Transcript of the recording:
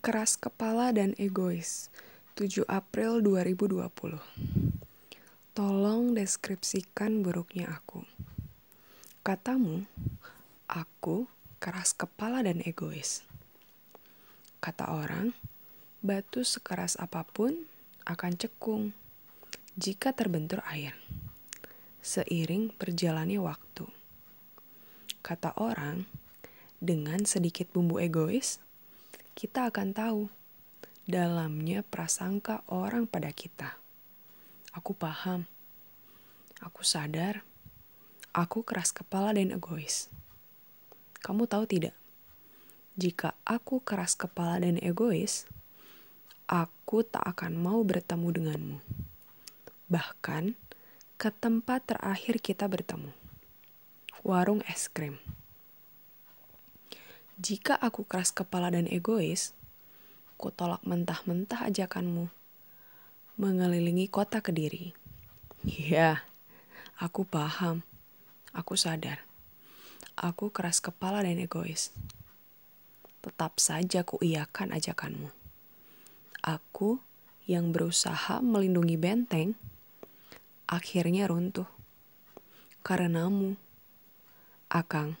Keras kepala dan egois. 7 April 2020. Tolong deskripsikan buruknya aku. Katamu, aku keras kepala dan egois. Kata orang, batu sekeras apa pun akan cekung jika terbentur air. Seiring berjalannya waktu. Kata orang, dengan sedikit bumbu egois, kita akan tahu dalamnya prasangka orang pada kita. Aku paham, aku sadar, aku keras kepala dan egois. Kamu tahu tidak? Jika aku keras kepala dan egois, aku tak akan mau bertemu denganmu. Bahkan ke tempat terakhir kita bertemu, warung es krim. Jika aku keras kepala dan egois, ku tolak mentah-mentah ajakanmu mengelilingi kota Kediri. Ya, aku paham. Aku sadar. Aku keras kepala dan egois. Tetap saja ku iakan ajakanmu. Aku yang berusaha melindungi benteng, akhirnya runtuh. Karenamu, Akang.